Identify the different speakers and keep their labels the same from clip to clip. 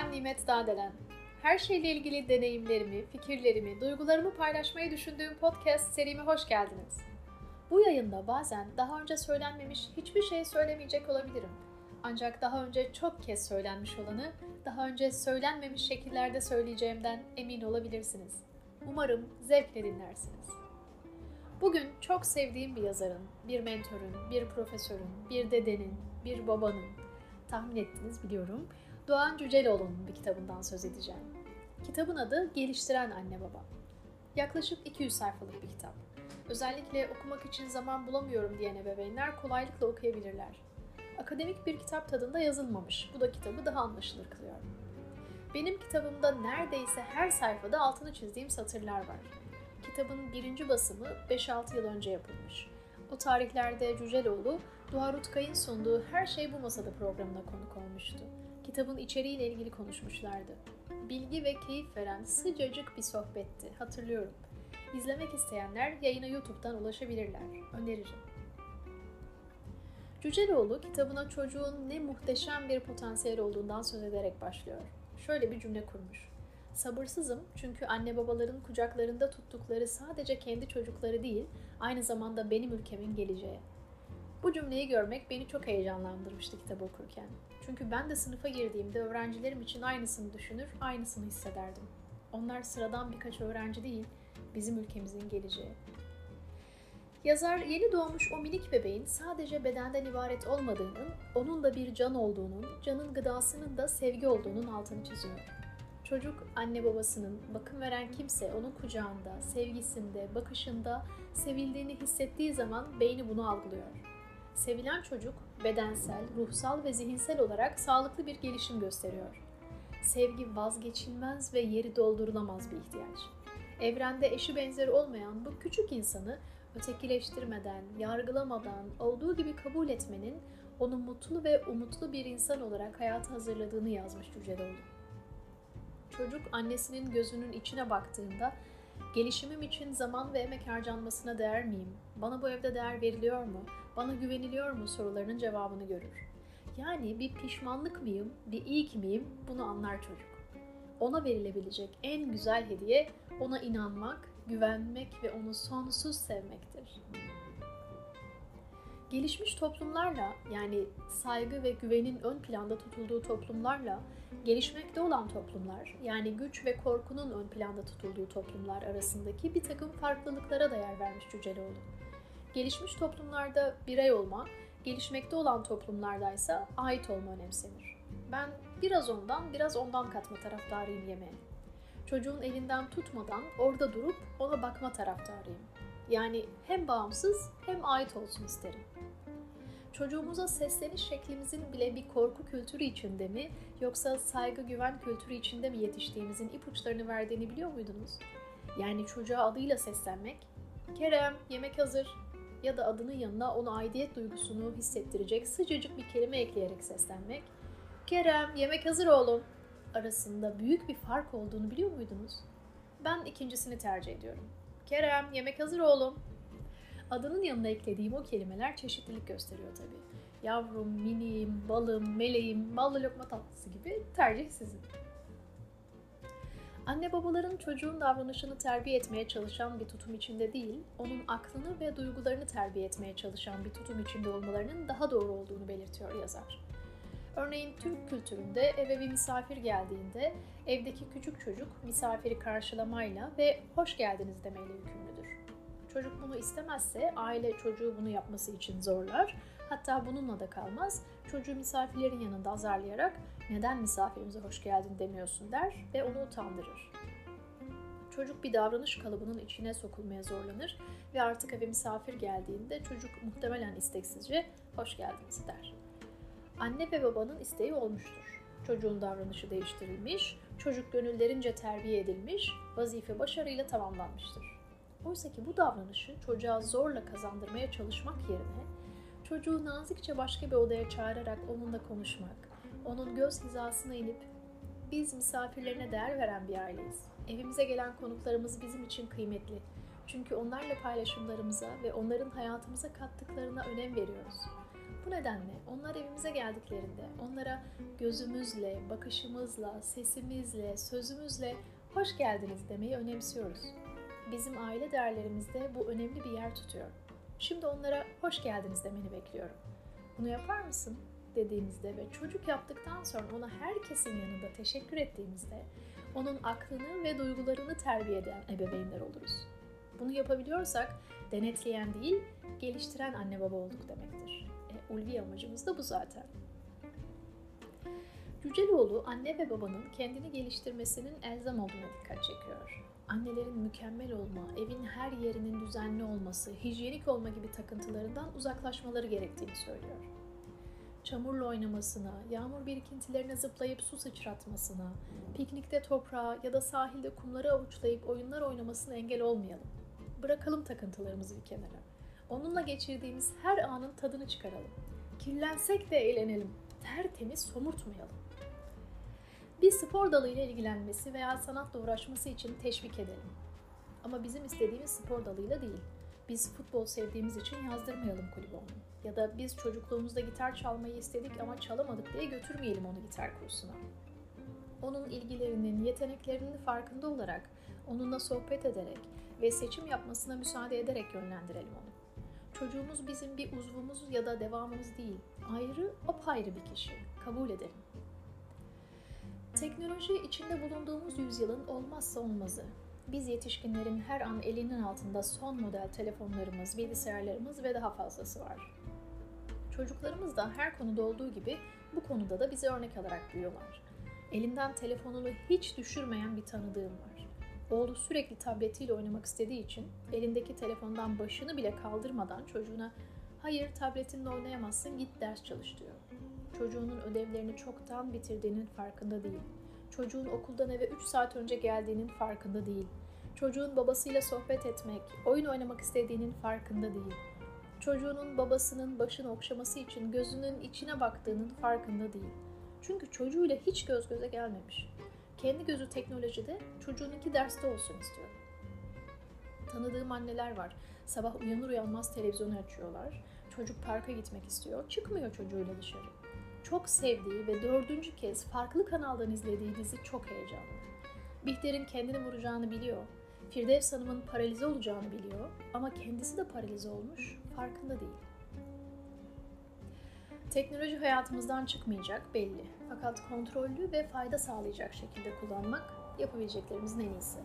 Speaker 1: Ben Nimet Dağdelen. Her şeyle ilgili deneyimlerimi, fikirlerimi, duygularımı paylaşmayı düşündüğüm podcast serime hoş geldiniz. Bu yayında bazen daha önce söylenmemiş hiçbir şey söylemeyecek olabilirim. Ancak daha önce çok kez söylenmiş olanı daha önce söylenmemiş şekillerde söyleyeceğimden emin olabilirsiniz. Umarım zevkle dinlersiniz. Bugün çok sevdiğim bir yazarın, bir mentorun, bir profesörün, bir dedenin, bir babanın, tahmin ettiniz biliyorum, Doğan Cüceloğlu'nun bir kitabından söz edeceğim. Kitabın adı Geliştiren Anne Baba. Yaklaşık 200 sayfalık bir kitap. Özellikle okumak için zaman bulamıyorum diyen ebeveynler kolaylıkla okuyabilirler. Akademik bir kitap tadında yazılmamış. Bu da kitabı daha anlaşılır kılıyor. Benim kitabımda neredeyse her sayfada altını çizdiğim satırlar var. Kitabın birinci basımı 5-6 yıl önce yapılmış. O tarihlerde Cüceloğlu, Doğa Rutkay'ın sunduğu Her Şey Bu Masada programına konuk olmuştu. Kitabın içeriğiyle ilgili konuşmuşlardı. Bilgi ve keyif veren sıcacık bir sohbetti, hatırlıyorum. İzlemek isteyenler yayına YouTube'dan ulaşabilirler. Öneririm. Cüceloğlu kitabına çocuğun ne muhteşem bir potansiyel olduğundan söz ederek başlıyor. Şöyle bir cümle kurmuş. Sabırsızım çünkü anne babaların kucaklarında tuttukları sadece kendi çocukları değil, aynı zamanda benim ülkemin geleceği. Bu cümleyi görmek beni çok heyecanlandırmıştı kitabı okurken. Çünkü ben de sınıfa girdiğimde öğrencilerim için aynısını düşünür, aynısını hissederdim. Onlar sıradan birkaç öğrenci değil, bizim ülkemizin geleceği. Yazar yeni doğmuş o minik bebeğin sadece bedenden ibaret olmadığının, onun da bir can olduğunun, canın gıdasının da sevgi olduğunun altını çiziyor. Çocuk anne babasının, bakım veren kimse onun kucağında, sevgisinde, bakışında sevildiğini hissettiği zaman beyni bunu algılıyor. Sevilen çocuk bedensel, ruhsal ve zihinsel olarak sağlıklı bir gelişim gösteriyor. Sevgi vazgeçilmez ve yeri doldurulamaz bir ihtiyaç. Evrende eşi benzeri olmayan bu küçük insanı ötekileştirmeden, yargılamadan, olduğu gibi kabul etmenin onu mutlu ve umutlu bir insan olarak hayata hazırladığını yazmış Cüceloğlu. Çocuk annesinin gözünün içine baktığında gelişimim için zaman ve emek harcanmasına değer miyim? Bana bu evde değer veriliyor mu? Bana güveniliyor mu sorularının cevabını görür. Yani bir pişmanlık mıyım, bir iyi miyim bunu anlar çocuk. Ona verilebilecek en güzel hediye ona inanmak, güvenmek ve onu sonsuz sevmektir. Gelişmiş toplumlarla yani saygı ve güvenin ön planda tutulduğu toplumlarla gelişmekte olan toplumlar yani güç ve korkunun ön planda tutulduğu toplumlar arasındaki bir takım farklılıklara da yer vermiş Cüceloğlu. Gelişmiş toplumlarda birey olma, gelişmekte olan toplumlarda ise ait olma önemsenir. Ben biraz ondan biraz ondan katma taraftarıyım yemeğe. Çocuğun elinden tutmadan orada durup ona bakma taraftarıyım. Yani hem bağımsız hem ait olsun isterim. Çocuğumuza sesleniş şeklimizin bile bir korku kültürü içinde mi yoksa saygı güven kültürü içinde mi yetiştiğimizin ipuçlarını verdiğini biliyor muydunuz? Yani çocuğa adıyla seslenmek, Kerem yemek hazır ya da adının yanına ona aidiyet duygusunu hissettirecek sıcacık bir kelime ekleyerek seslenmek, Kerem yemek hazır oğlum arasında büyük bir fark olduğunu biliyor muydunuz? Ben ikincisini tercih ediyorum. Kerem yemek hazır oğlum. Adının yanına eklediğim o kelimeler çeşitlilik gösteriyor tabii. Yavrum, minim, balım, meleğim, ballı lokma tatlısı gibi tercih sizin. Anne babaların çocuğun davranışını terbiye etmeye çalışan bir tutum içinde değil, onun aklını ve duygularını terbiye etmeye çalışan bir tutum içinde olmalarının daha doğru olduğunu belirtiyor yazar. Örneğin Türk kültüründe eve bir misafir geldiğinde evdeki küçük çocuk misafiri karşılamayla ve hoş geldiniz demeyle yükümlüdür. Çocuk bunu istemezse aile çocuğu bunu yapması için zorlar. Hatta bununla da kalmaz. Çocuğu misafirlerin yanında azarlayarak neden misafirimize hoş geldin demiyorsun der ve onu utandırır. Çocuk bir davranış kalıbının içine sokulmaya zorlanır ve artık eve misafir geldiğinde çocuk muhtemelen isteksizce hoş geldiniz der. Anne ve babanın isteği olmuştur. Çocuğun davranışı değiştirilmiş, çocuk gönüllerince terbiye edilmiş, vazife başarıyla tamamlanmıştır. Oysa ki bu davranışı çocuğa zorla kazandırmaya çalışmak yerine çocuğu nazikçe başka bir odaya çağırarak onunla konuşmak, onun göz hizasına inip biz misafirlerine değer veren bir aileyiz. Evimize gelen konuklarımız bizim için kıymetli. Çünkü onlarla paylaşımlarımıza ve onların hayatımıza kattıklarına önem veriyoruz. Bu nedenle onlar evimize geldiklerinde onlara gözümüzle, bakışımızla, sesimizle, sözümüzle hoş geldiniz demeyi önemsiyoruz. Bizim aile değerlerimizde bu önemli bir yer tutuyor. Şimdi onlara hoş geldiniz demeni bekliyorum. Bunu yapar mısın? dediğimizde ve çocuk yaptıktan sonra ona herkesin yanında teşekkür ettiğimizde onun aklını ve duygularını terbiye eden ebeveynler oluruz. Bunu yapabiliyorsak denetleyen değil, geliştiren anne baba olduk demektir. E, ulvi amacımız da bu zaten. Cüceloğlu anne ve babanın kendini geliştirmesinin elzem olduğuna dikkat çekiyor. Annelerin mükemmel olma, evin her yerinin düzenli olması, hijyenik olma gibi takıntılarından uzaklaşmaları gerektiğini söylüyor çamurla oynamasına, yağmur birikintilerine zıplayıp su sıçratmasına, piknikte toprağa ya da sahilde kumları avuçlayıp oyunlar oynamasına engel olmayalım. Bırakalım takıntılarımızı bir kenara. Onunla geçirdiğimiz her anın tadını çıkaralım. Kirlensek de eğlenelim. Tertemiz somurtmayalım. Bir spor dalıyla ilgilenmesi veya sanatla uğraşması için teşvik edelim. Ama bizim istediğimiz spor dalıyla değil. Biz futbol sevdiğimiz için yazdırmayalım kulübe onu. Ya da biz çocukluğumuzda gitar çalmayı istedik ama çalamadık diye götürmeyelim onu gitar kursuna. Onun ilgilerinin, yeteneklerinin farkında olarak, onunla sohbet ederek ve seçim yapmasına müsaade ederek yönlendirelim onu. Çocuğumuz bizim bir uzvumuz ya da devamımız değil, ayrı, apayrı bir kişi. Kabul edelim. Teknoloji içinde bulunduğumuz yüzyılın olmazsa olmazı. Biz yetişkinlerin her an elinin altında son model telefonlarımız, bilgisayarlarımız ve daha fazlası var. Çocuklarımız da her konuda olduğu gibi bu konuda da bize örnek alarak büyüyorlar. Elinden telefonunu hiç düşürmeyen bir tanıdığım var. Oğlu sürekli tabletiyle oynamak istediği için elindeki telefondan başını bile kaldırmadan çocuğuna hayır tabletinle oynayamazsın git ders çalış diyor. Çocuğunun ödevlerini çoktan bitirdiğinin farkında değil. Çocuğun okuldan eve 3 saat önce geldiğinin farkında değil. Çocuğun babasıyla sohbet etmek, oyun oynamak istediğinin farkında değil çocuğunun babasının başını okşaması için gözünün içine baktığının farkında değil. Çünkü çocuğuyla hiç göz göze gelmemiş. Kendi gözü teknolojide, çocuğununki derste olsun istiyor. Tanıdığım anneler var. Sabah uyanır uyanmaz televizyonu açıyorlar. Çocuk parka gitmek istiyor. Çıkmıyor çocuğuyla dışarı. Çok sevdiği ve dördüncü kez farklı kanaldan izlediği dizi çok heyecanlı. Bihter'in kendini vuracağını biliyor Firdevs Hanım'ın paralize olacağını biliyor ama kendisi de paralize olmuş, farkında değil. Teknoloji hayatımızdan çıkmayacak belli. Fakat kontrollü ve fayda sağlayacak şekilde kullanmak yapabileceklerimizin en iyisi.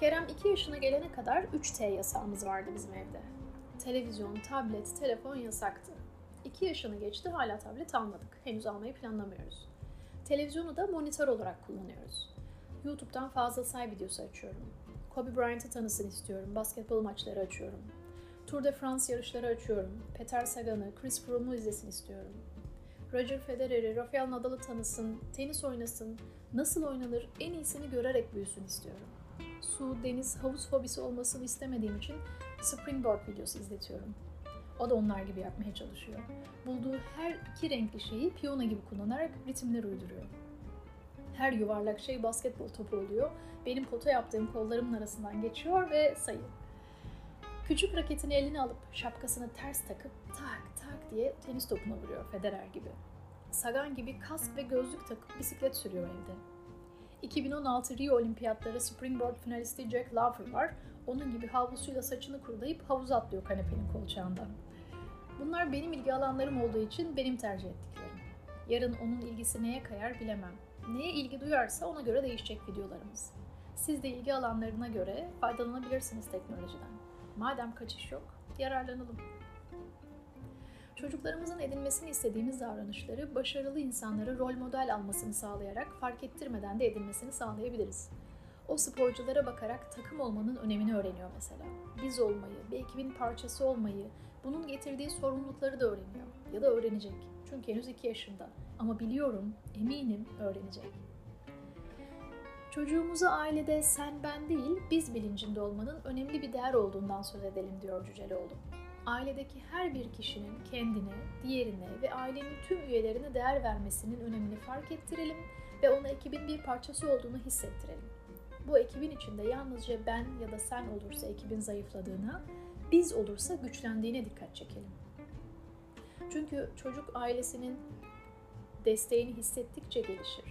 Speaker 1: Kerem 2 yaşına gelene kadar 3T yasağımız vardı bizim evde. Televizyon, tablet, telefon yasaktı. 2 yaşını geçti hala tablet almadık. Henüz almayı planlamıyoruz. Televizyonu da monitör olarak kullanıyoruz. YouTube'dan fazla say videosu açıyorum. Kobe Bryant'ı tanısın istiyorum. Basketbol maçları açıyorum. Tour de France yarışları açıyorum. Peter Sagan'ı, Chris Froome'u izlesin istiyorum. Roger Federer'i, Rafael Nadal'ı tanısın, tenis oynasın, nasıl oynanır en iyisini görerek büyüsün istiyorum. Su, deniz, havuz fobisi olmasını istemediğim için springboard videosu izletiyorum. O da onlar gibi yapmaya çalışıyor. Bulduğu her iki renkli şeyi piyano gibi kullanarak ritimler uyduruyor. Her yuvarlak şey basketbol topu oluyor. Benim pota yaptığım kollarımın arasından geçiyor ve sayı. Küçük raketini eline alıp şapkasını ters takıp tak tak diye tenis topuna vuruyor Federer gibi. Sagan gibi kask ve gözlük takıp bisiklet sürüyor evde. 2016 Rio Olimpiyatları springboard finalisti Jack Laufer var. Onun gibi havlusuyla saçını kurulayıp havuz atlıyor kanepenin kolçağından. Bunlar benim ilgi alanlarım olduğu için benim tercih ettiklerim. Yarın onun ilgisi neye kayar bilemem. Neye ilgi duyarsa ona göre değişecek videolarımız. Siz de ilgi alanlarına göre faydalanabilirsiniz teknolojiden. Madem kaçış yok, yararlanalım. Çocuklarımızın edinmesini istediğimiz davranışları başarılı insanlara rol model almasını sağlayarak fark ettirmeden de edinmesini sağlayabiliriz. O sporculara bakarak takım olmanın önemini öğreniyor mesela. Biz olmayı, bir ekibin parçası olmayı, bunun getirdiği sorumlulukları da öğreniyor. Ya da öğrenecek. Çünkü henüz 2 yaşında. Ama biliyorum, eminim öğrenecek. Çocuğumuza ailede sen ben değil biz bilincinde olmanın önemli bir değer olduğundan söz edelim diyor Cüceloğlu. Ailedeki her bir kişinin kendine, diğerine ve ailenin tüm üyelerine değer vermesinin önemini fark ettirelim ve ona ekibin bir parçası olduğunu hissettirelim. Bu ekibin içinde yalnızca ben ya da sen olursa ekibin zayıfladığına, biz olursa güçlendiğine dikkat çekelim. Çünkü çocuk ailesinin desteğini hissettikçe gelişir.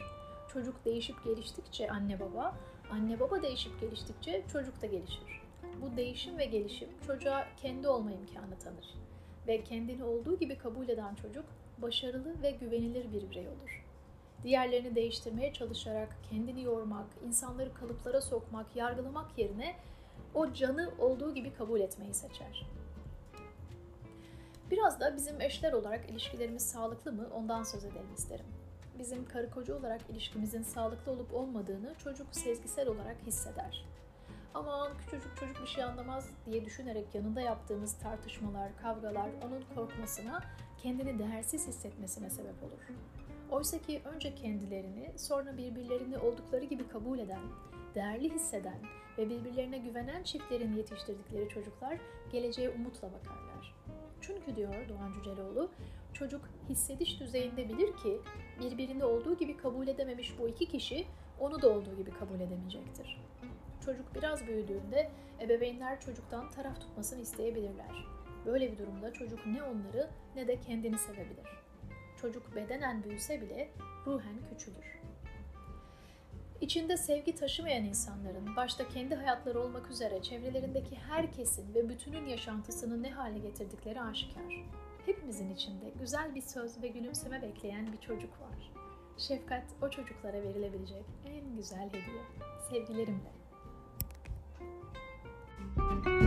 Speaker 1: Çocuk değişip geliştikçe anne baba, anne baba değişip geliştikçe çocuk da gelişir. Bu değişim ve gelişim çocuğa kendi olma imkanı tanır. Ve kendini olduğu gibi kabul eden çocuk başarılı ve güvenilir bir birey olur. Diğerlerini değiştirmeye çalışarak kendini yormak, insanları kalıplara sokmak, yargılamak yerine o canı olduğu gibi kabul etmeyi seçer. Biraz da bizim eşler olarak ilişkilerimiz sağlıklı mı ondan söz edelim isterim. Bizim karı koca olarak ilişkimizin sağlıklı olup olmadığını çocuk sezgisel olarak hisseder. Aman küçücük çocuk bir şey anlamaz diye düşünerek yanında yaptığımız tartışmalar, kavgalar onun korkmasına, kendini değersiz hissetmesine sebep olur. Oysa ki önce kendilerini, sonra birbirlerini oldukları gibi kabul eden, değerli hisseden ve birbirlerine güvenen çiftlerin yetiştirdikleri çocuklar geleceğe umutla bakarlar. Çünkü diyor Doğan Cüceloğlu, çocuk hissediş düzeyinde bilir ki birbirini olduğu gibi kabul edememiş bu iki kişi onu da olduğu gibi kabul edemeyecektir. Çocuk biraz büyüdüğünde ebeveynler çocuktan taraf tutmasını isteyebilirler. Böyle bir durumda çocuk ne onları ne de kendini sevebilir. Çocuk bedenen büyüse bile ruhen küçülür. İçinde sevgi taşımayan insanların, başta kendi hayatları olmak üzere çevrelerindeki herkesin ve bütünün yaşantısını ne hale getirdikleri aşikar. Hepimizin içinde güzel bir söz ve gülümseme bekleyen bir çocuk var. Şefkat o çocuklara verilebilecek en güzel hediye. Sevgilerimle. thank you